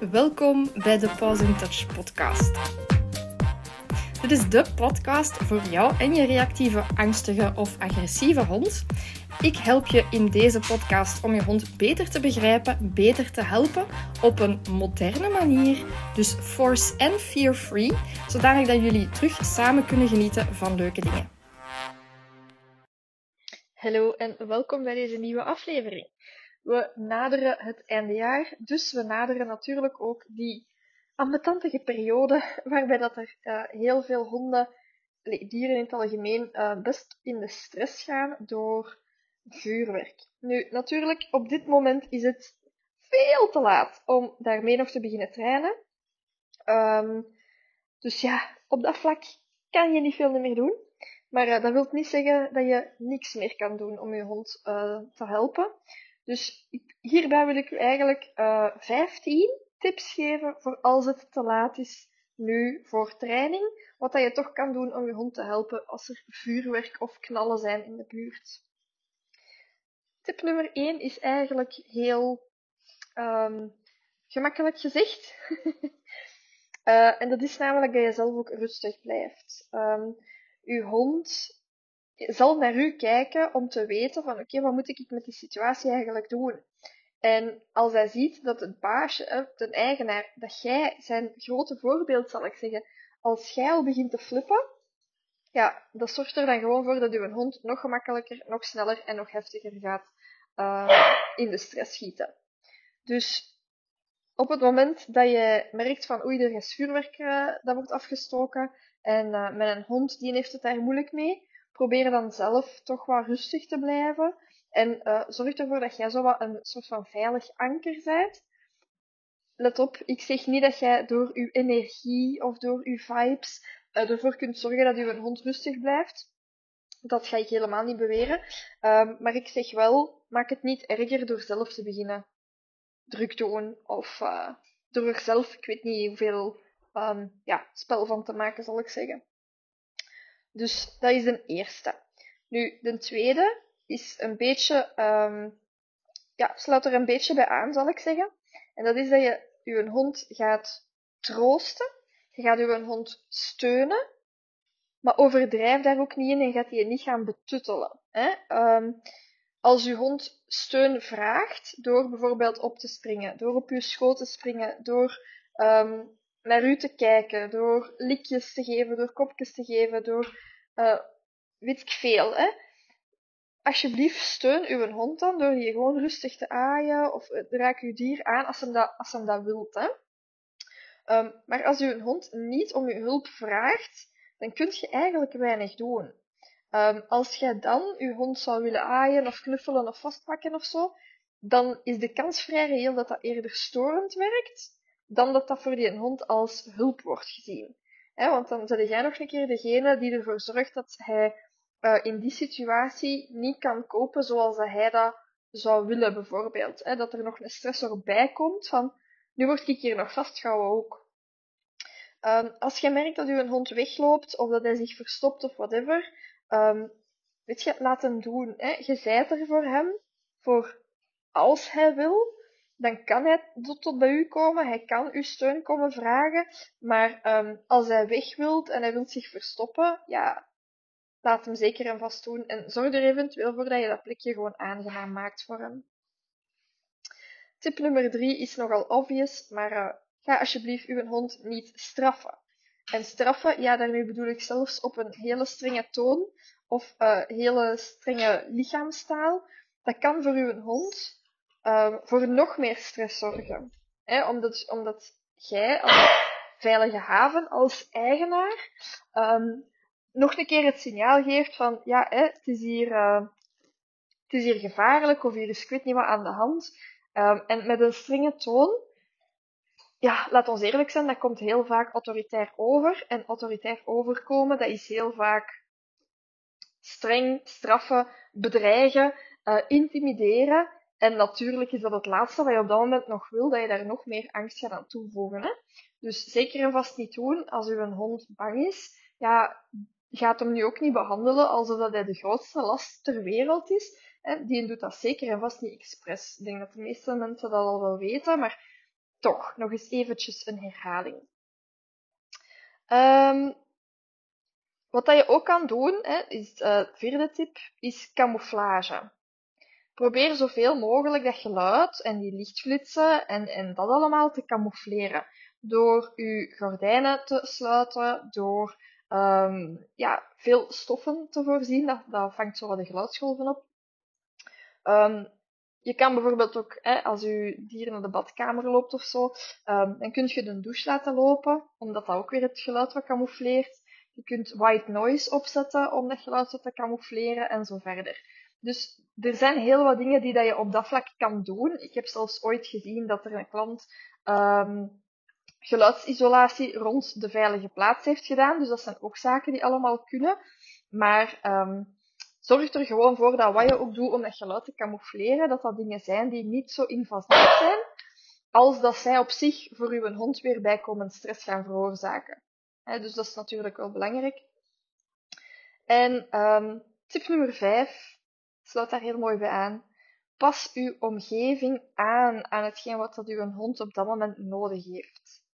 Welkom bij de Pause in Touch podcast. Dit is de podcast voor jou en je reactieve, angstige of agressieve hond. Ik help je in deze podcast om je hond beter te begrijpen, beter te helpen op een moderne manier. Dus force en fear free, zodanig dat jullie terug samen kunnen genieten van leuke dingen. Hallo en welkom bij deze nieuwe aflevering. We naderen het eindejaar, dus we naderen natuurlijk ook die ambetantige periode waarbij dat er uh, heel veel honden, dieren in het algemeen, uh, best in de stress gaan door vuurwerk. Nu, natuurlijk, op dit moment is het veel te laat om daarmee nog te beginnen trainen. Um, dus ja, op dat vlak kan je niet veel meer doen. Maar uh, dat wil niet zeggen dat je niks meer kan doen om je hond te helpen. Dus hierbij wil ik u eigenlijk uh, eh, 15 tips geven voor als het te laat is nu voor training. Wat dat je toch kan doen om je hond te helpen als er vuurwerk of knallen zijn in de buurt. Tip nummer 1 is eigenlijk heel um, gemakkelijk gezegd. uh, en dat is namelijk dat je zelf ook rustig blijft. Um, uw hond zal naar u kijken om te weten van oké, wat moet ik met die situatie eigenlijk doen? En als hij ziet dat het baasje, de eigenaar, dat jij zijn grote voorbeeld, zal ik zeggen, als jij al begint te flippen, ja, dat zorgt er dan gewoon voor dat uw hond nog gemakkelijker, nog sneller en nog heftiger gaat uh, in de stress schieten. Dus op het moment dat je merkt van oei, er is vuurwerk uh, dat wordt afgestoken en uh, met een hond die heeft het daar moeilijk mee, probeer dan zelf toch wat rustig te blijven. En uh, zorg ervoor dat jij zo wat een soort van veilig anker bent. Let op, ik zeg niet dat jij door je energie of door je vibes uh, ervoor kunt zorgen dat je hond rustig blijft. Dat ga ik helemaal niet beweren. Um, maar ik zeg wel, maak het niet erger door zelf te beginnen druk te doen. Of uh, door er zelf, ik weet niet hoeveel um, ja, spel van te maken, zal ik zeggen. Dus dat is een eerste. Nu, de tweede is een beetje, um, ja, sluit er een beetje bij aan, zal ik zeggen. En dat is dat je je hond gaat troosten. Je gaat je hond steunen. Maar overdrijf daar ook niet in en gaat je niet gaan betuttelen. Hè? Um, als je hond steun vraagt, door bijvoorbeeld op te springen, door op je schoot te springen, door um, naar u te kijken, door likjes te geven, door kopjes te geven, door uh, weet ik veel. Hè? Alsjeblieft, steun uw hond dan door je gewoon rustig te aaien of raak uw dier aan als hem dat, als hem dat wilt. Hè? Um, maar als uw hond niet om uw hulp vraagt, dan kunt je eigenlijk weinig doen. Um, als jij dan uw hond zou willen aaien of knuffelen of vastpakken of zo, dan is de kans vrij reëel dat dat eerder storend werkt dan dat dat voor die hond als hulp wordt gezien. want dan ben jij nog een keer degene die ervoor zorgt dat hij uh, in die situatie niet kan kopen zoals hij dat zou willen, bijvoorbeeld. dat er nog een stressor bij komt van, nu word ik hier nog vastgehouden ook. Um, als je merkt dat je hond wegloopt, of dat hij zich verstopt of whatever, um, weet je, laat hem doen. Je zijt er voor hem, voor als hij wil, dan kan hij tot, bij u komen, hij kan uw steun komen vragen, maar um, als hij weg wilt en hij wilt zich verstoppen, ja, laat hem zeker en vast doen en zorg er eventueel voor dat je dat plekje gewoon aangenaam maakt voor hem. Tip nummer drie is nogal obvious, maar uh, ga alsjeblieft uw hond niet straffen. En straffen, ja, daarmee bedoel ik zelfs op een hele strenge toon of uh, hele strenge lichaamstaal. Dat kan voor uw hond um, voor nog meer stress zorgen. Omdat, omdat jij als veilige haven, als eigenaar, um, nog een keer het signaal geeft van, ja, het, is hier, uh, het is hier gevaarlijk, of hier is ik weet niet wat aan de hand. En met een strenge toon, ja, laat ons eerlijk zijn, dat komt heel vaak autoritair over. En autoritair overkomen, dat is heel vaak streng, straffen, bedreigen, uh, intimideren. En natuurlijk is dat het laatste wat je op dat moment nog wil, dat je daar nog meer angst gaat aan toevoegen. Hè? Dus zeker en vast niet doen als uw hond bang is. Ja, gaat hem nu ook niet behandelen alsof dat hij de grootste last ter wereld is. Hè? Die doet dat zeker en vast niet expres. Ik denk dat de meeste mensen dat al wel weten, maar toch, nog eens eventjes een herhaling. Um, wat dat je ook kan doen, hè, is uh, vierde tip, is camouflage. Probeer zoveel mogelijk dat geluid en die lichtflitsen en, en dat allemaal te camoufleren. Door je gordijnen te sluiten, door um, ja, veel stoffen te voorzien. Dat, dat vangt zo wat de geluidsgolven op. Um, je kan bijvoorbeeld ook, hè, als je dier naar de badkamer loopt of zo, um, dan kun je de douche laten lopen, omdat dat ook weer het geluid wat camoufleert. Je kunt white noise opzetten om dat geluid te camoufleren en zo verder. Dus er zijn heel wat dingen die dat je op dat vlak kan doen. Ik heb zelfs ooit gezien dat er een klant um, geluidsisolatie rond de veilige plaats heeft gedaan. Dus dat zijn ook zaken die allemaal kunnen. Maar um, zorg er gewoon voor dat wat je ook doet om dat geluid te camoufleren, dat dat dingen zijn die niet zo invasief zijn, als dat zij op zich voor uw hond weer bijkomend stress gaan veroorzaken. dus dat is natuurlijk wel belangrijk. En um, tip nummer 5 sluit daar heel mooi bij aan. Pas uw omgeving aan aan hetgeen wat dat uw hond op dat moment nodig heeft.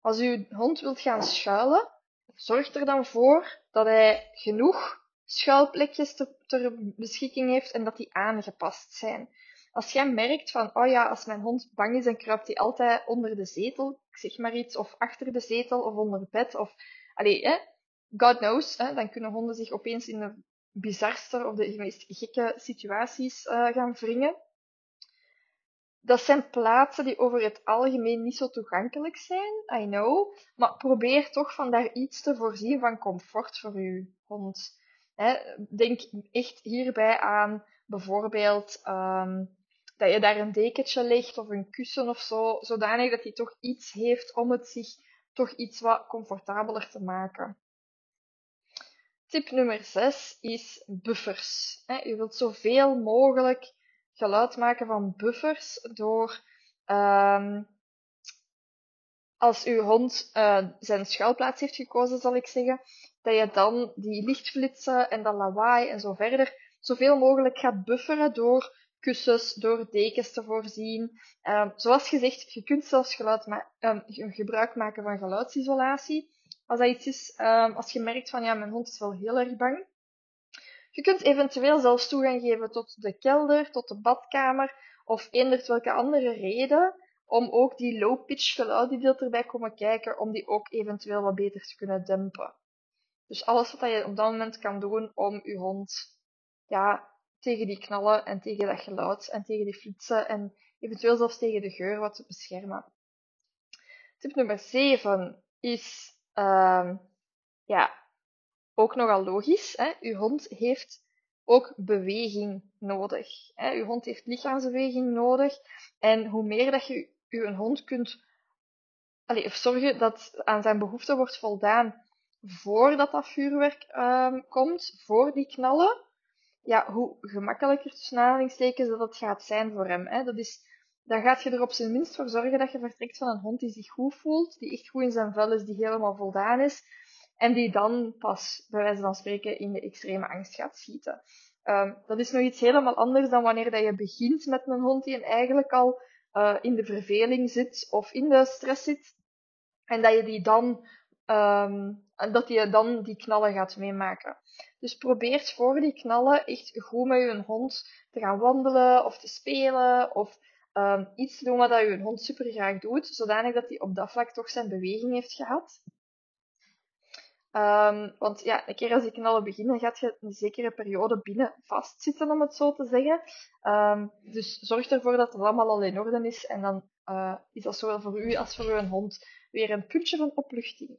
Als uw hond wilt gaan schuilen, zorg er dan voor dat hij genoeg schuilplekjes ter, beschikking heeft en dat die aangepast zijn. Als jij merkt van, oh ja, als mijn hond bang is, dan kruipt hij altijd onder de zetel, ik zeg maar iets, of achter de zetel, of onder het bed, of, allee, God knows, dan kunnen honden zich opeens in de bizarste of de meest gekke situaties uh, gaan wringen. Dat zijn plaatsen die over het algemeen niet zo toegankelijk zijn, I know, maar probeer toch van daar iets te voorzien van comfort voor uw hond. Denk echt hierbij aan bijvoorbeeld um, dat je daar een dekentje legt of een kussen of zo, zodanig dat hij toch iets heeft om het zich toch iets wat comfortabeler te maken. Tip nummer 6 is buffers. Je wilt zoveel mogelijk geluid maken van buffers door um, als uw hond uh, zijn schuilplaats heeft gekozen, zal ik zeggen, dat je dan die lichtflitsen en dat lawaai en zo verder zoveel mogelijk gaat bufferen door kussens, door dekens te voorzien. Um, zoals gezegd, je kunt zelfs geluid um, gebruik maken van geluidsisolatie. Als dat iets is, um, als je merkt van ja, mijn hond is wel heel erg bang. Je kunt eventueel zelfs toegang geven tot de kelder, tot de badkamer of eender welke andere reden om ook die low-pitch geluiden die erbij komen kijken, om die ook eventueel wat beter te kunnen dempen. Dus alles wat je op dat moment kan doen om je hond ja, tegen die knallen en tegen dat geluid en tegen die flitsen en eventueel zelfs tegen de geur wat te beschermen. Tip nummer 7 is uh, ja, ook nogal logisch. Hè? Uw hond heeft ook beweging nodig. Hè? Uw hond heeft lichaamsbeweging nodig. En hoe meer dat je uw hond kunt allee, of zorgen dat aan zijn behoeften wordt voldaan voordat dat vuurwerk um, komt, voor die knallen, ja, hoe gemakkelijker tussen aanhalingstekens dat het gaat zijn voor hem. Hè. Dat is, dan gaat je er op zijn minst voor zorgen dat je vertrekt van een hond die zich goed voelt, die echt goed in zijn vel is, die helemaal voldaan is, en die dan pas, bij wijze van spreken, in de extreme angst gaat schieten. Um, dat is nog iets helemaal anders dan wanneer dat je begint met een hond die eigenlijk al uh, in de verveling zit of in de stress zit. En dat je die dan Um, dat je dan die knallen gaat meemaken. Dus probeer voor die knallen echt goed met je hond te gaan wandelen of te spelen of um, iets doen wat je hond super graag doet, zodanig dat hij op dat vlak toch zijn beweging heeft gehad. Um, want ja, een keer als die knallen beginnen, gaat je een zekere periode binnen vastzitten, om het zo te zeggen. Um, dus zorg ervoor dat het allemaal al in orde is en dan uh, is dat zowel voor u als voor uw hond weer een puntje van opluchting.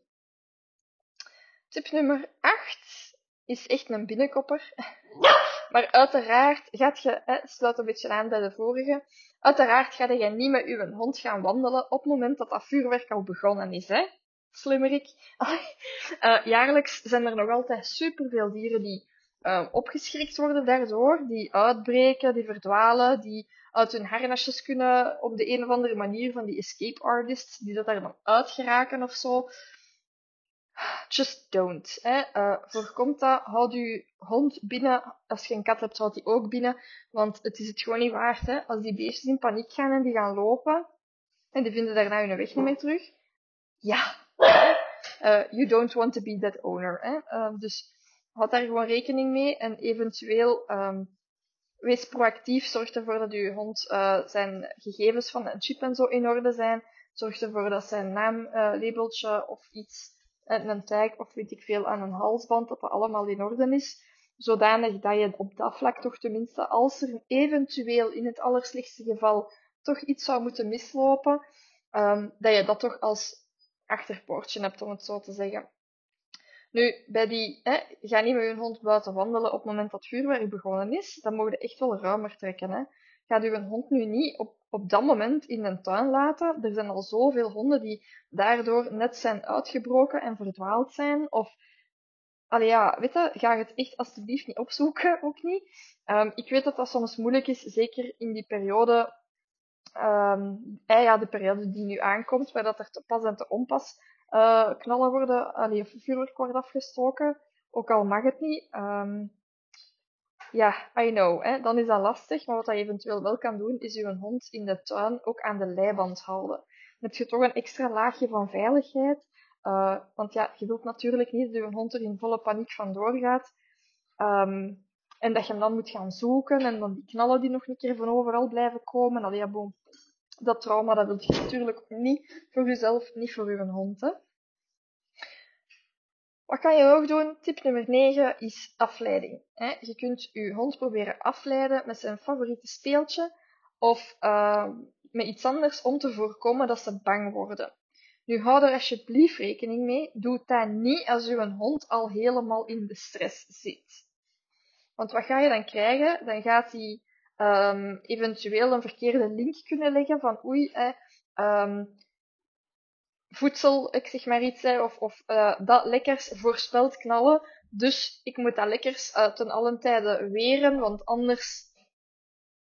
Tip nummer 8 is echt een binnenkopper. Maar uiteraard gaat je, hè, sluit een beetje aan bij de vorige, uiteraard ga je niet met uw hond gaan wandelen op het moment dat dat vuurwerk al begonnen is. Hè? Slimmerik. Uh, jaarlijks zijn er nog altijd superveel dieren die uh, opgeschrikt worden daardoor, die uitbreken, die verdwalen, die uit hun harnasjes kunnen op de een of andere manier van die escape artists, die dat daar dan uitgeraken of zo. Just don't. Hè. Uh, voorkomt dat, houd je hond binnen. Als je een kat hebt, houd die ook binnen. Want het is het gewoon niet waard. Hè. Als die beestjes in paniek gaan en die gaan lopen, En die vinden daarna hun weg niet meer terug. Ja, uh, you don't want to be that owner. Hè? Uh, dus houd daar gewoon rekening mee en eventueel um, wees proactief. Zorg ervoor dat je hond zijn gegevens van een chip en zo in orde zijn. Zorg ervoor dat zijn naamlabeltje of iets, een tag of weet ik veel aan een halsband, dat dat allemaal in orde is. Zodanig dat je op dat vlak toch tenminste, als er eventueel in het allerslechtste geval toch iets zou moeten mislopen, um, dat je dat toch als achterpoortje hebt, om het zo te zeggen. Nu, bij die, hè, ga niet met je hond buiten wandelen op het moment dat vuurwerk begonnen is. Dan mogen je echt wel ruimer trekken. Hè. Ga je hond nu niet op, op dat moment in een tuin laten. Er zijn al zoveel honden die daardoor net zijn uitgebroken en verdwaald zijn. Of, allee ja, weet je, ga het echt alsjeblieft niet opzoeken, ook niet. Um, ik weet dat dat soms moeilijk is, zeker in die periode um, ja, de periode die nu aankomt, waar dat er te pas en te onpas uh, knallen worden, allee, vuurwerk wordt afgestoken, ook al mag het niet. Um, ja, I know, hè, dan is dat lastig, maar wat je eventueel wel kan doen, is je hond in de tuin ook aan de leiband houden. Dan heb je toch een extra laagje van veiligheid, uh, want ja, je wilt natuurlijk niet dat je hond er in volle paniek vandoor gaat. Um, en dat je hem dan moet gaan zoeken en dan die knallen die nog een keer van overal blijven komen. Allee, ja, boom. Dat trauma, dat wil je natuurlijk niet voor jezelf, niet voor je hond. Hè. Wat kan je ook doen? Tip nummer 9 is afleiding. Je kunt je hond proberen afleiden met zijn favoriete speeltje of uh, met iets anders om te voorkomen dat ze bang worden. Nu hou er alsjeblieft rekening mee. Doe dat niet als je hond al helemaal in de stress zit. Want wat ga je dan krijgen? Dan gaat hij um, eventueel een verkeerde link kunnen leggen van oei, eh, voedsel, ik zeg maar iets, of, of uh, dat lekkers voorspelt knallen. Dus ik moet dat lekkers uh, ten allen tijde weren, want anders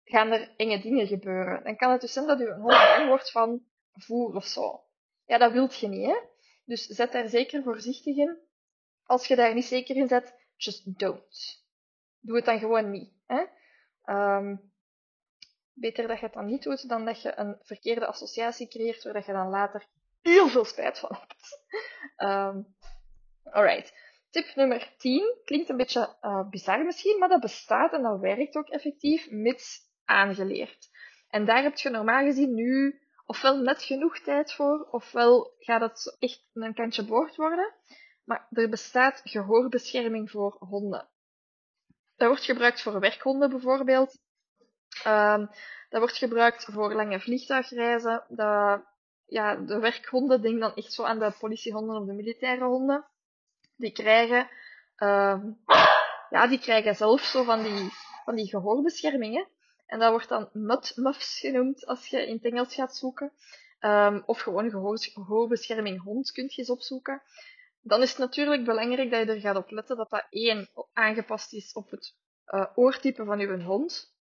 gaan er enge dingen gebeuren. Dan kan het dus zijn dat je een hond bang wordt van voer of zo. Ja, dat wilt je niet, hè? Dus zet daar zeker voorzichtig in. Als je daar niet zeker in zet, just don't doe het dan gewoon niet. Hè? Um, beter dat je het dan niet doet, dan dat je een verkeerde associatie creëert, waar je dan later heel veel spijt van hebt. Um, alright. Tip nummer 10 klinkt een beetje uh, bizar misschien, maar dat bestaat en dat werkt ook effectief, mits aangeleerd. En daar heb je normaal gezien nu ofwel net genoeg tijd voor, ofwel gaat het echt een kantje boord worden. Maar er bestaat gehoorbescherming voor honden. Dat wordt gebruikt voor werkhonden bijvoorbeeld. Um, dat wordt gebruikt voor lange vliegtuigreizen. Dat, ja, de werkhonden, denk dan echt zo aan de politiehonden of de militaire honden. Die krijgen, um, ja, die krijgen zelf zo van die, van die gehoorbeschermingen. En dat wordt dan mudmuffs genoemd als je in het Engels gaat zoeken. Um, of gewoon gehoor, gehoorbescherming hond kunt je eens opzoeken dan is het natuurlijk belangrijk dat je er gaat op letten dat dat één aangepast is op het uh, oortype van uw hond.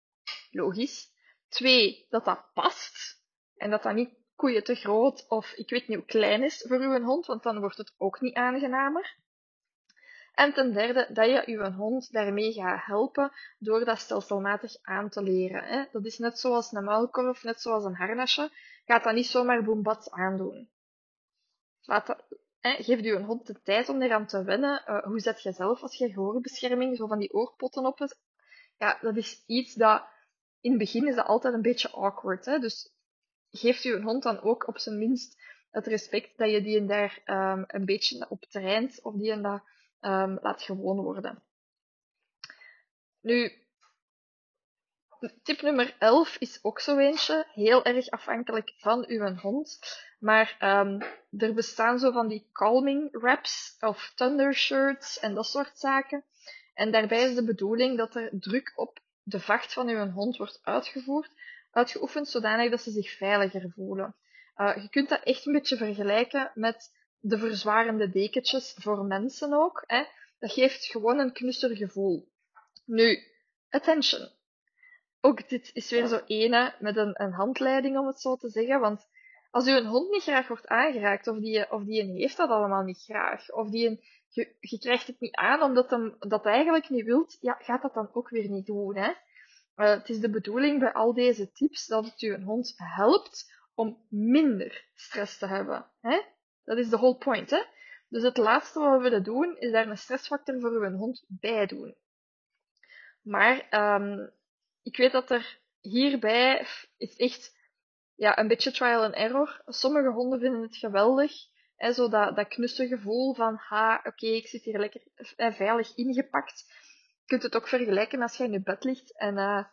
Logisch. Twee, dat dat past. En dat dat niet koeien te groot of ik weet niet hoe klein is voor uw hond, want dan wordt het ook niet aangenamer. En ten derde, dat je uw hond daarmee gaat helpen door dat stelselmatig aan te leren. Hè. Dat is net zoals een muilkorf, net zoals een harnasje. Gaat dat niet zomaar boembats aandoen. Laat dat, geef een hond de tijd om eraan te wennen. Uh, hoe zet je zelf als je gehoorbescherming zo van die oorpotten op? Ja, dat is iets dat in het begin is dat altijd een beetje awkward. Hè? Dus geeft je hond dan ook op zijn minst het respect dat je die en daar um, een beetje op traint of die en dat um, laat gewoon worden. Nu, tip nummer 11 is ook zo eentje, heel erg afhankelijk van uw hond. Maar um, er bestaan zo van die calming wraps of thunder shirts en dat soort zaken. En daarbij is de bedoeling dat er druk op de vacht van uw hond wordt uitgevoerd, uitgeoefend, zodanig dat ze zich veiliger voelen. Uh, je kunt dat echt een beetje vergelijken met de verzwarende dekentjes voor mensen ook. Hè. Dat geeft gewoon een knusser gevoel. Nu, attention. Ook dit is weer zo ene met een, een handleiding, om het zo te zeggen, want als u een hond niet graag wordt aangeraakt, of die, of die een heeft dat allemaal niet graag, of die een, je, je krijgt het niet aan omdat hem dat eigenlijk niet wilt, ja, gaat dat dan ook weer niet doen. Hè? Uh, het is de bedoeling bij al deze tips dat het een hond helpt om minder stress te hebben. Hè? Dat is de whole point. Hè? Dus het laatste wat we willen doen, is daar een stressfactor voor uw hond bij doen. Maar um, ik weet dat er hierbij is echt ja, een beetje trial and error. Sommige honden vinden het geweldig. Hè, zo dat, dat knusse gevoel van, ha, oké, ik zit hier lekker eh, veilig ingepakt. Kunt het ook vergelijken als je in je bed ligt en uh,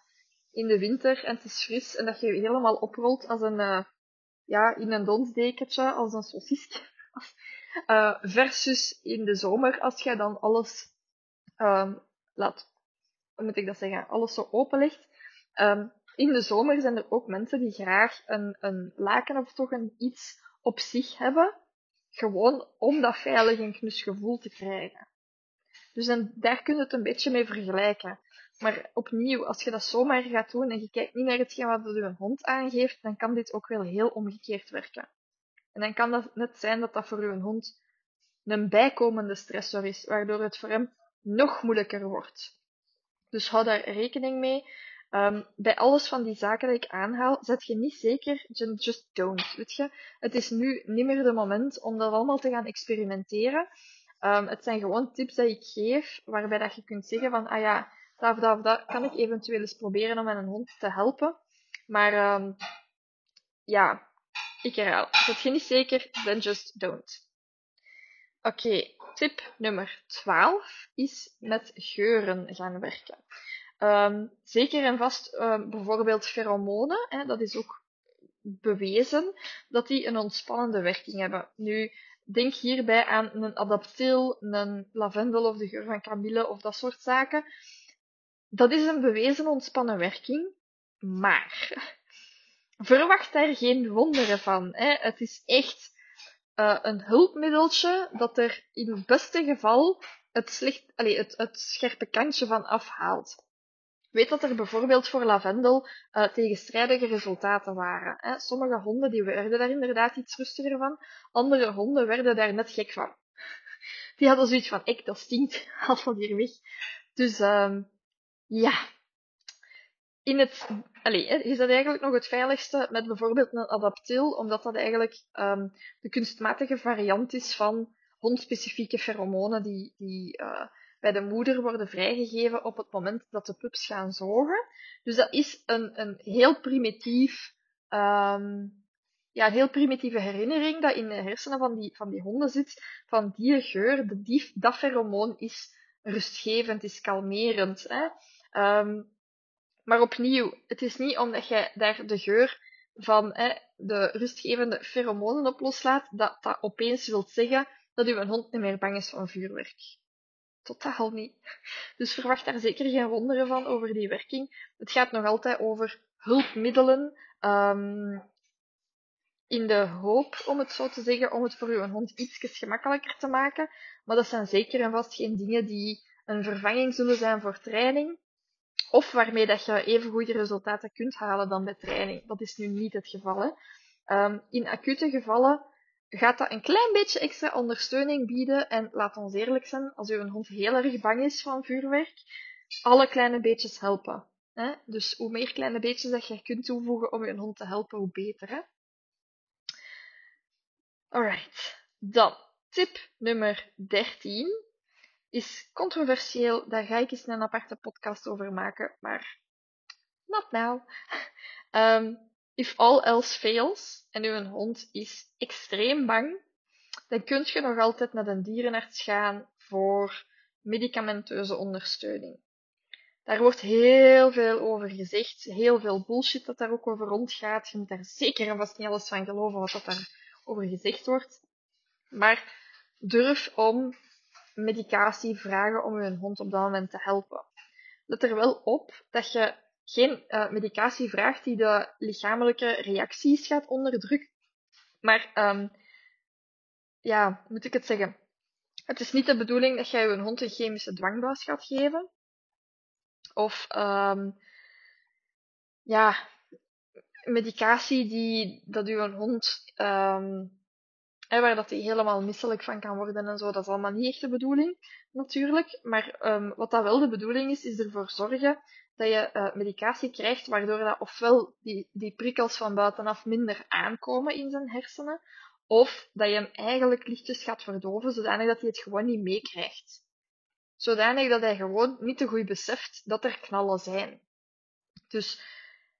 in de winter en het is fris en dat je helemaal oprolt als een, uh, ja, in een donsdekentje, als een saucisje. Uh, versus in de zomer, als je dan alles um, laat, hoe moet ik dat zeggen, alles zo open ligt. Um, in de zomer zijn er ook mensen die graag een, een laken of toch een iets op zich hebben, gewoon om dat veilig en knus gevoel te krijgen. Dus en daar kun je het een beetje mee vergelijken. Maar opnieuw, als je dat zomaar gaat doen en je kijkt niet naar hetgeen wat je hond aangeeft, dan kan dit ook wel heel omgekeerd werken. En dan kan dat net zijn dat dat voor uw hond een bijkomende stressor is, waardoor het voor hem nog moeilijker wordt. Dus hou daar rekening mee. Um, bij alles van die zaken die ik aanhaal, zet je niet zeker, just don't, weet je. Het is nu niet meer de moment om dat allemaal te gaan experimenteren. Um, het zijn gewoon tips die ik geef, waarbij dat je kunt zeggen van, ah ja, dat of dat of dat kan ik eventueel eens proberen om mijn hond te helpen. Maar um, ja, ik herhaal. Zet je niet zeker, then just don't. Oké, tip nummer 12 is met geuren gaan werken. Um, zeker en vast bijvoorbeeld pheromonen, hè, dat is ook bewezen dat die een ontspannende werking hebben. Nu, denk hierbij aan een adaptil, een lavendel of de geur van kamille of dat soort zaken. Dat is een bewezen ontspannen werking, maar verwacht daar geen wonderen van. Hè. Het is echt uh, een hulpmiddeltje dat er in het beste geval het, allez, het, het scherpe kantje van afhaalt weet dat er bijvoorbeeld voor lavendel uh, tegenstrijdige resultaten waren. Hè. Sommige honden die werden daar inderdaad iets rustiger van, andere honden werden daar net gek van. Die hadden zoiets van, ik, dat stinkt, haal van hier weg. Dus um, ja, in het, allez, is dat eigenlijk nog het veiligste met bijvoorbeeld een adaptil, omdat dat eigenlijk um, de kunstmatige variant is van hondspecifieke pheromonen die, die uh, bij de moeder worden vrijgegeven op het moment dat de pups gaan zogen. Dus dat is een, een heel primitief, um, ja, heel primitieve herinnering dat in de hersenen van die, van die honden zit, van die geur, de, die, dat pheromoon is rustgevend, is kalmerend. Hè? Um, maar opnieuw, het is niet omdat jij daar de geur van hè, de rustgevende pheromonen op loslaat, dat dat opeens wil zeggen dat uw hond niet meer bang is van vuurwerk totaal niet. Dus verwacht daar zeker geen wonderen van over die werking. Het gaat nog altijd over hulpmiddelen. Um, in de hoop, om het zo te zeggen, om het voor uw hond iets gemakkelijker te maken. Maar dat zijn zeker en vast geen dingen die een vervanging zullen zijn voor training. Of waarmee dat je even goede resultaten kunt halen dan bij training. Dat is nu niet het geval. Um, in acute gevallen gaat dat een klein beetje extra ondersteuning bieden. En laat ons eerlijk zijn, als uw hond heel erg bang is van vuurwerk, alle kleine beetjes helpen. Hè? Dus hoe meer kleine beetjes dat je kunt toevoegen om je hond te helpen, hoe beter. Hè? Alright. Dan, tip nummer 13 is controversieel. Daar ga ik eens een aparte podcast over maken, maar not now. Um, If all else fails en uw hond is extreem bang, dan kunt je nog altijd naar een dierenarts gaan voor medicamenteuze ondersteuning. Daar wordt heel veel over gezegd, heel veel bullshit dat daar ook over rondgaat. Je moet daar zeker en vast niet alles van geloven wat dat daar over gezegd wordt. Maar durf om medicatie vragen om je hond op dat moment te helpen. Let er wel op dat je geen uh, medicatie vraagt die de lichamelijke reacties gaat onderdrukken. Maar, um, ja, moet ik het zeggen? Het is niet de bedoeling dat jij je hond een chemische dwangbuis gaat geven. Of, um, ja, medicatie die, dat uw hond um, Hè, waar dat hij helemaal misselijk van kan worden en zo. Dat is allemaal niet echt de bedoeling, natuurlijk. Maar um, wat dat wel de bedoeling is, is ervoor zorgen dat je uh, medicatie krijgt waardoor dat ofwel die, die prikkels van buitenaf minder aankomen in zijn hersenen, of dat je hem eigenlijk lichtjes gaat verdoven, zodanig dat hij het gewoon niet meekrijgt. Zodanig dat hij gewoon niet te goed beseft dat er knallen zijn. Dus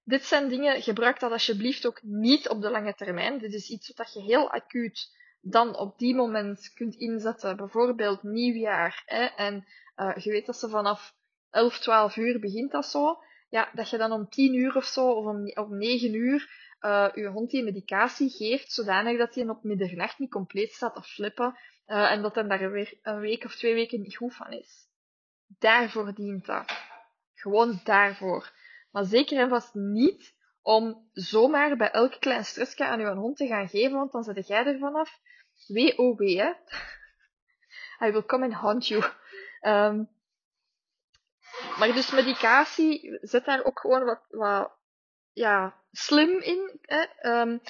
dit zijn dingen, gebruik dat alsjeblieft ook niet op de lange termijn. Dit is iets wat je heel acuut dan op die moment kunt inzetten. Bijvoorbeeld nieuwjaar. Hè, en uh, je weet dat ze vanaf 11, 12 uur begint dat zo. Ja, dat je dan om 10 uur of zo, of om, om 9 uur, uh, je hond die medicatie geeft, zodanig dat hij op middernacht niet compleet staat te flippen. Uh, en dat hij daar weer een week of twee weken niet goed van is. Daarvoor dient dat. Gewoon daarvoor. Maar zeker en vast niet om zomaar bij elk klein stressje aan je hond te gaan geven, want dan zet jij ervan af. WOW, hè. I will come and haunt you. Um, maar dus medicatie, zet daar ook gewoon wat, wat ja, slim in. Hè. Um,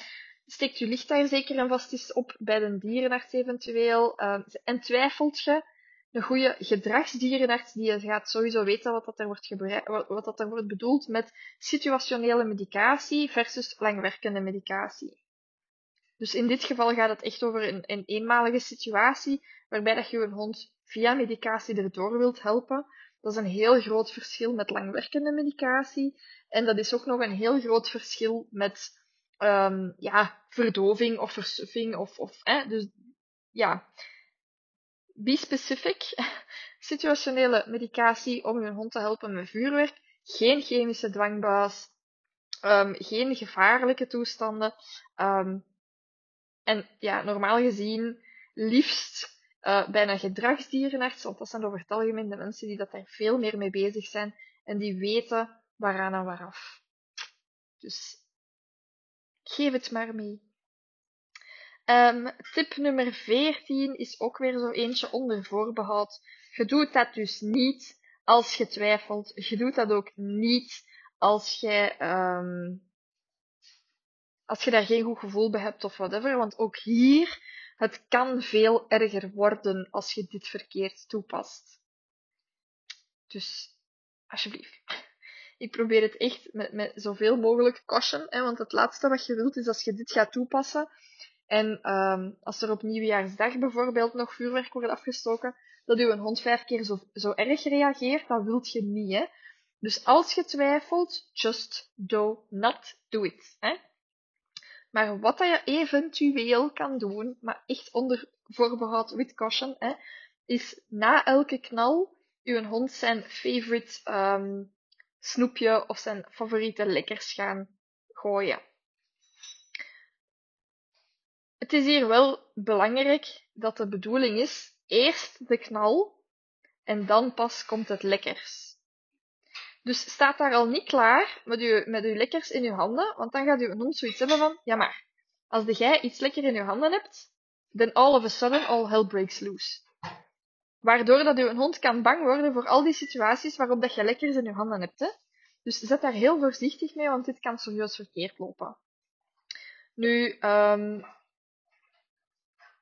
steekt je licht daar zeker en vast eens op bij de dierenarts eventueel. Um, en twijfelt je, een goede gedragsdierenarts die gaat sowieso weten wat dat er wordt, wat dat er wordt bedoeld met situationele medicatie versus langwerkende medicatie. Dus in dit geval gaat het echt over een, een eenmalige situatie waarbij dat je een hond via medicatie erdoor wilt helpen. Dat is een heel groot verschil met langwerkende medicatie. En dat is ook nog een heel groot verschil met um, ja, verdoving of versuffing. Of, of, dus ja, be specific. Situationele medicatie om je hond te helpen met vuurwerk. Geen chemische dwangbuis. Um, geen gevaarlijke toestanden. Um, en ja, normaal gezien liefst uh, bij een gedragsdierenarts, want dat zijn over het algemeen de mensen die dat daar veel meer mee bezig zijn en die weten waaraan en waaraf. Dus geef het maar mee. Um, tip nummer 14 is ook weer zo eentje onder voorbehoud. Je doet dat dus niet als je twijfelt. Je doet dat ook niet als je, um, als je daar geen goed gevoel bij hebt of whatever. Want ook hier, het kan veel erger worden als je dit verkeerd toepast. Dus, alsjeblieft. Ik probeer het echt met, met zoveel mogelijk caution, hè, want het laatste wat je wilt is als je dit gaat toepassen, en um, als er op nieuwjaarsdag bijvoorbeeld nog vuurwerk wordt afgestoken, dat uw hond vijf keer zo, zo erg reageert, dat wilt je niet. Hè? Dus als je twijfelt, just do not do it. Hè? Maar wat dat je eventueel kan doen, maar echt onder voorbehoud with caution, hè, is na elke knal uw hond zijn favorite um, snoepje of zijn favoriete lekkers gaan gooien. Het is hier wel belangrijk dat de bedoeling is, eerst de knal en dan pas komt het lekkers. Dus staat daar al niet klaar met uw, met uw lekkers in uw handen, want dan gaat uw hond zoiets hebben van, ja maar, als de jij iets lekker in uw handen hebt, then all of a sudden all hell breaks loose. Waardoor dat uw hond kan bang worden voor al die situaties waarop dat je lekkers in uw handen hebt. Dus zet daar heel voorzichtig mee, want dit kan serieus verkeerd lopen. Nu, um,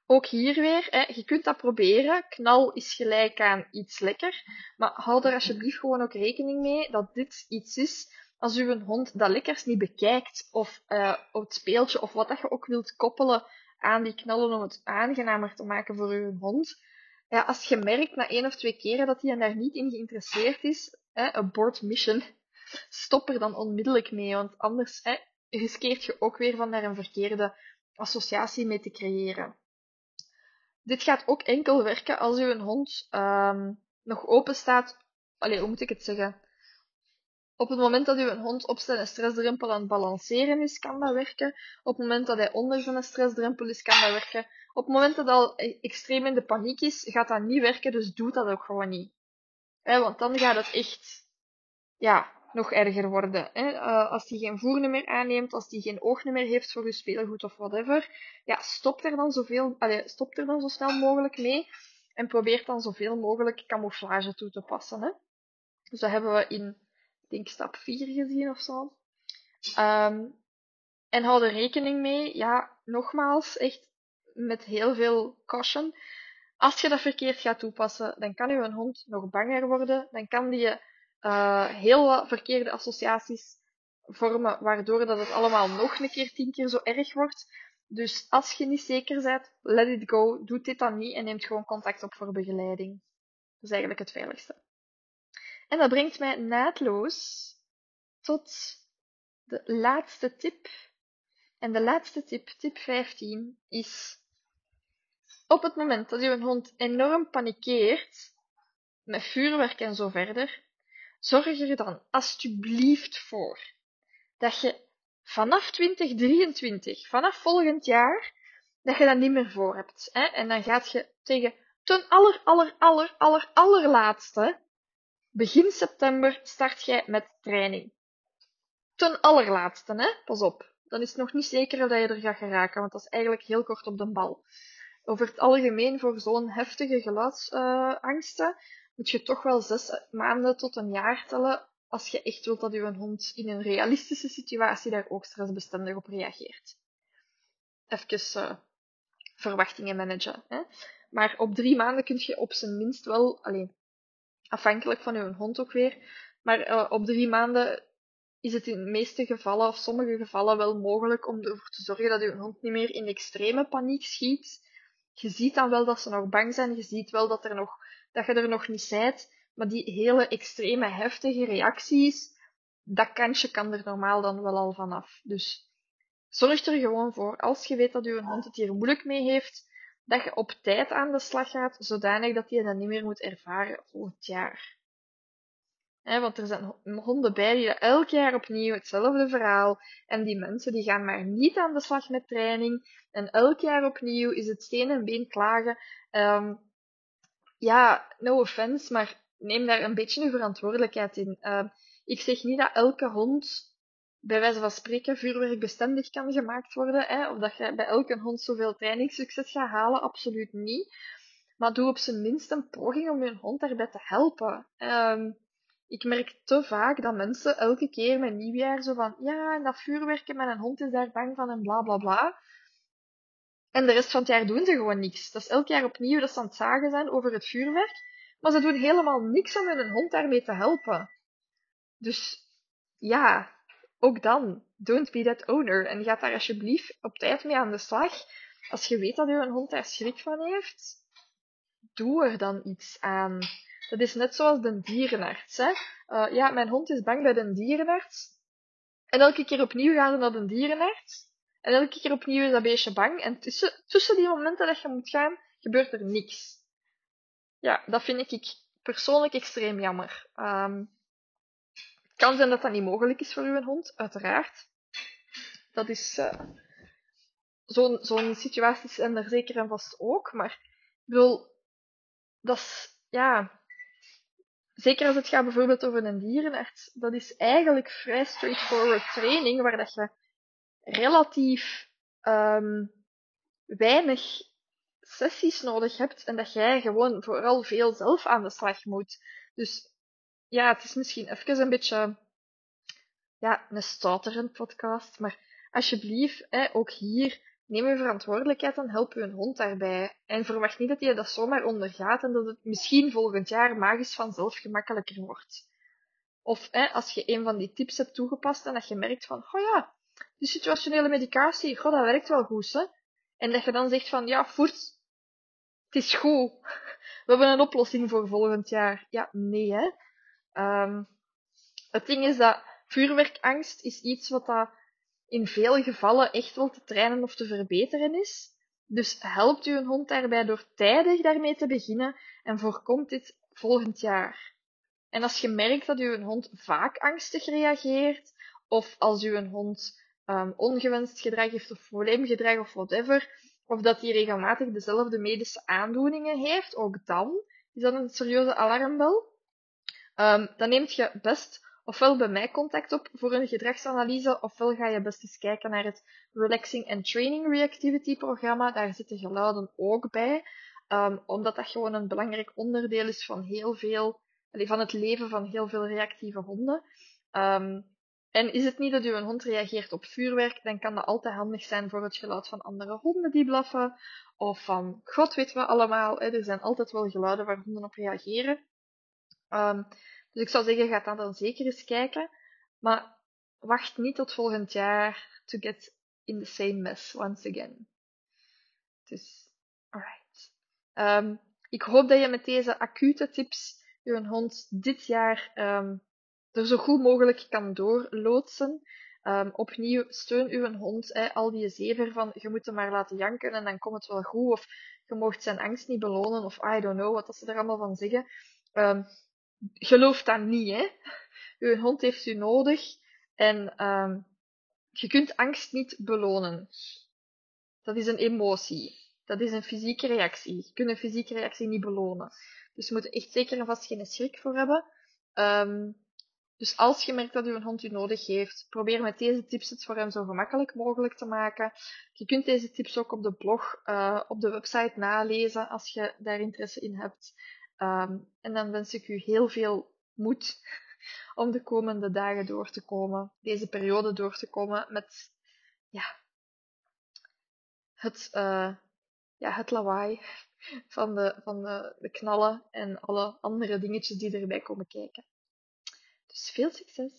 ook hier weer, hè, je kunt dat proberen. Knal is gelijk aan iets lekker. Maar hou er alsjeblieft gewoon ook rekening mee dat dit iets is. Als uw hond dat lekkers niet bekijkt, of uh, het speeltje, of wat dat je ook wilt koppelen aan die knallen om het aangenamer te maken voor uw hond. Ja, als je merkt na één of twee keren dat hij daar niet in geïnteresseerd is, hè, abort mission, stop er dan onmiddellijk mee. Want anders hè, riskeert je ook weer van daar een verkeerde associatie mee te creëren. Dit gaat ook enkel werken als uw hond um, nog open staat. Allee, hoe moet ik het zeggen? Op het moment dat uw hond op zijn stressdrempel aan het balanceren is, kan dat werken. Op het moment dat hij onder zijn stressdrempel is, kan dat werken. Op het moment dat al extreem in de paniek is, gaat dat niet werken, dus doe dat ook gewoon niet. want dan gaat het echt, ja, nog erger worden. Hè? Uh, als die geen voer meer aanneemt, als die geen oog meer heeft voor je speelgoed of whatever, ja, stop er dan zoveel, allee, stop er dan zo snel mogelijk mee en probeer dan zoveel mogelijk camouflage toe te passen. Hè? Dus dat hebben we in, denk, stap 4 gezien of zo. Um, en hou er rekening mee, ja, nogmaals, echt met heel veel caution. Als je dat verkeerd gaat toepassen, dan kan je hond nog banger worden. Dan kan die uh, heel wat verkeerde associaties vormen, waardoor dat het allemaal nog een keer tien keer zo erg wordt. Dus als je niet zeker bent, let it go. Doe dit dan niet en neemt gewoon contact op voor begeleiding. Dat is eigenlijk het veiligste. En dat brengt mij naadloos tot de laatste tip. En de laatste tip, tip 15, is op het moment dat je hond enorm panikeert, met vuurwerk en zo verder, zorg er dan alsjeblieft voor dat je vanaf 2023, vanaf volgend jaar, dat je dat niet meer voor hebt. Hè? En dan gaat je tegen ten aller, aller, aller, aller, allerlaatste, begin september, start jij met training. Ten allerlaatste, hè? Pas op. Dan is het nog niet zeker dat je er gaat geraken, want dat is eigenlijk heel kort op de bal. Over het algemeen, voor zo'n heftige geluidsangsten, moet je toch wel zes maanden tot een jaar tellen als je echt wilt dat je hond in een realistische situatie daar ook stressbestendig op reageert. Even uh, verwachtingen managen. Hè? Maar op drie maanden kun je op zijn minst wel, alleen afhankelijk van je hond ook weer, maar uh, op drie maanden is het in de meeste gevallen, of sommige gevallen, wel mogelijk om ervoor te zorgen dat je hond niet meer in extreme paniek schiet. Je ziet dan wel dat ze nog bang zijn, je ziet wel dat, er nog, dat je er nog niet zijt, maar die hele extreme heftige reacties, dat kantje kan er normaal dan wel al vanaf. Dus zorg er gewoon voor, als je weet dat je hond het hier moeilijk mee heeft, dat je op tijd aan de slag gaat, zodanig dat hij dat niet meer moet ervaren volgend jaar. want er zijn honden bij die elk jaar opnieuw hetzelfde verhaal. En die mensen die gaan maar niet aan de slag met training. En elk jaar opnieuw is het steen en been klagen. Um, ja, no offense, maar neem daar een beetje een verantwoordelijkheid in. Uh, ik zeg niet dat elke hond bij wijze van spreken vuurwerkbestendig kan gemaakt worden, hè, of dat je bij elke hond zoveel trainingssucces gaat halen, absoluut niet. Maar doe op zijn minst een poging om je hond daarbij te helpen. Um, ik merk te vaak dat mensen elke keer met nieuwjaar zo van, ja, en dat vuurwerken met een hond is daar bang van en bla bla bla. En de rest van het jaar doen ze gewoon niks. Dat is elk jaar opnieuw dat ze aan het zagen zijn over het vuurwerk. Maar ze doen helemaal niks om hun hond daarmee te helpen. Dus ja, ook dan, don't be that owner. En ga daar alsjeblieft op tijd mee aan de slag. Als je weet dat je een hond daar schrik van heeft, doe er dan iets aan. Dat is net zoals de dierenarts. Uh, ja, mijn hond is bang bij de dierenarts. En elke keer opnieuw gaan ze naar de dierenarts. En elke keer opnieuw is dat beestje bang. En tussen, tussen die momenten dat je moet gaan, gebeurt er niks. Ja, dat vind ik persoonlijk extreem jammer. Um, het kan zijn dat dat niet mogelijk is voor uw hond, uiteraard. Dat is uh, zo'n zo'n situaties zijn er zeker en vast ook. Maar ik dat is ja, zeker als het gaat bijvoorbeeld over een dierenarts, dat is eigenlijk vrij straightforward training, waar dat je relatief um, weinig sessies nodig hebt en dat jij gewoon vooral veel zelf aan de slag moet. Dus ja, het is misschien even een beetje ja, een stouterend podcast, maar alsjeblieft, hè, ook hier, neem je verantwoordelijkheid en help een hond daarbij. En verwacht niet dat je dat zomaar ondergaat en dat het misschien volgend jaar magisch vanzelf gemakkelijker wordt. Of hè, als je een van die tips hebt toegepast en dat je merkt van, oh ja, die situationele medicatie, goh, dat werkt wel goed, hè. En dat je dan zegt van, ja, voert, het is goed. We hebben een oplossing voor volgend jaar. Ja, nee, hè. Um, het ding is dat vuurwerkangst is iets wat dat in veel gevallen echt wel te trainen of te verbeteren is. Dus helpt u een hond daarbij door tijdig daarmee te beginnen en voorkomt dit volgend jaar. En als je merkt dat uw hond vaak angstig reageert, of als uw hond um, ongewenst gedrag heeft of probleemgedrag of whatever, of dat hij regelmatig dezelfde medische aandoeningen heeft, ook dan is dat een serieuze alarmbel. Um, dan neemt je best ofwel bij mij contact op voor een gedragsanalyse, ofwel ga je best eens kijken naar het Relaxing and Training Reactivity programma. Daar zitten geluiden ook bij, um, omdat dat gewoon een belangrijk onderdeel is van heel veel, van het leven van heel veel reactieve honden. En is het niet dat uw hond reageert op vuurwerk, dan kan dat altijd handig zijn voor het geluid van andere honden die blaffen. Of van god weet wat allemaal. Hè. Er zijn altijd wel geluiden waar honden op reageren. Um, dus ik zou zeggen, ga dan, dan zeker eens kijken. Maar wacht niet tot volgend jaar to get in the same mess once again. Dus, alright. Um, ik hoop dat je met deze acute tips je hond dit jaar um, er zo goed mogelijk kan doorloodsen. Um, opnieuw, steun uw hond. Hè, al die zever van, je moet hem maar laten janken en dan komt het wel goed. Of je moogt zijn angst niet belonen. Of I don't know, wat ze er allemaal van zeggen. Um, geloof dat niet, hè. Uw hond heeft u nodig. En um, je kunt angst niet belonen. Dat is een emotie. Dat is een fysieke reactie. Je kunt een fysieke reactie niet belonen. Dus je moet er echt zeker en vast geen schrik voor hebben. Dus als je merkt dat uw hond u nodig heeft, probeer met deze tips het voor hem zo gemakkelijk mogelijk te maken. Je kunt deze tips ook op de blog, uh, op de website nalezen als je daar interesse in hebt. Um, en dan wens ik u heel veel moed om de komende dagen door te komen, deze periode door te komen met ja, het, uh, ja, het lawaai van, de, van de, de knallen en alle andere dingetjes die erbij komen kijken. Dus veel succes!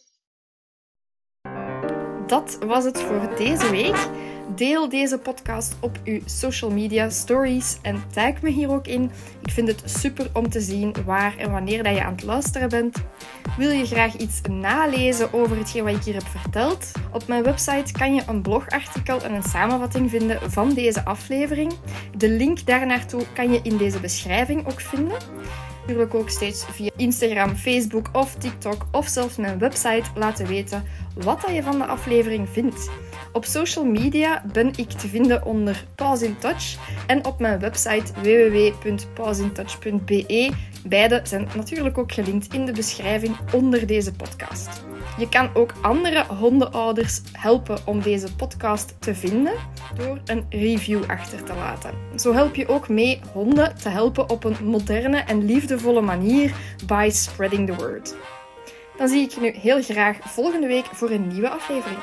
Dat was het voor deze week. Deel deze podcast op uw social media stories en tag me hier ook in. Ik vind het super om te zien waar en wanneer dat je aan het luisteren bent. Wil je graag iets nalezen over hetgeen wat ik hier heb verteld? Op mijn website kan je een blogartikel en een samenvatting vinden van deze aflevering. De link daarnaartoe kan je in deze beschrijving ook vinden natuurlijk ook steeds via Instagram, Facebook of TikTok of zelfs mijn website laten weten wat je van de aflevering vindt. Op social media ben ik te vinden onder Pause in Touch en op mijn website www.pausintouch.be. Beide zijn natuurlijk ook gelinkt in de beschrijving onder deze podcast. Je kan ook andere hondenouders helpen om deze podcast te vinden door een review achter te laten. Zo help je ook mee honden te helpen op een moderne en liefdevolle manier by spreading the word. Dan zie ik je nu heel graag volgende week voor een nieuwe aflevering.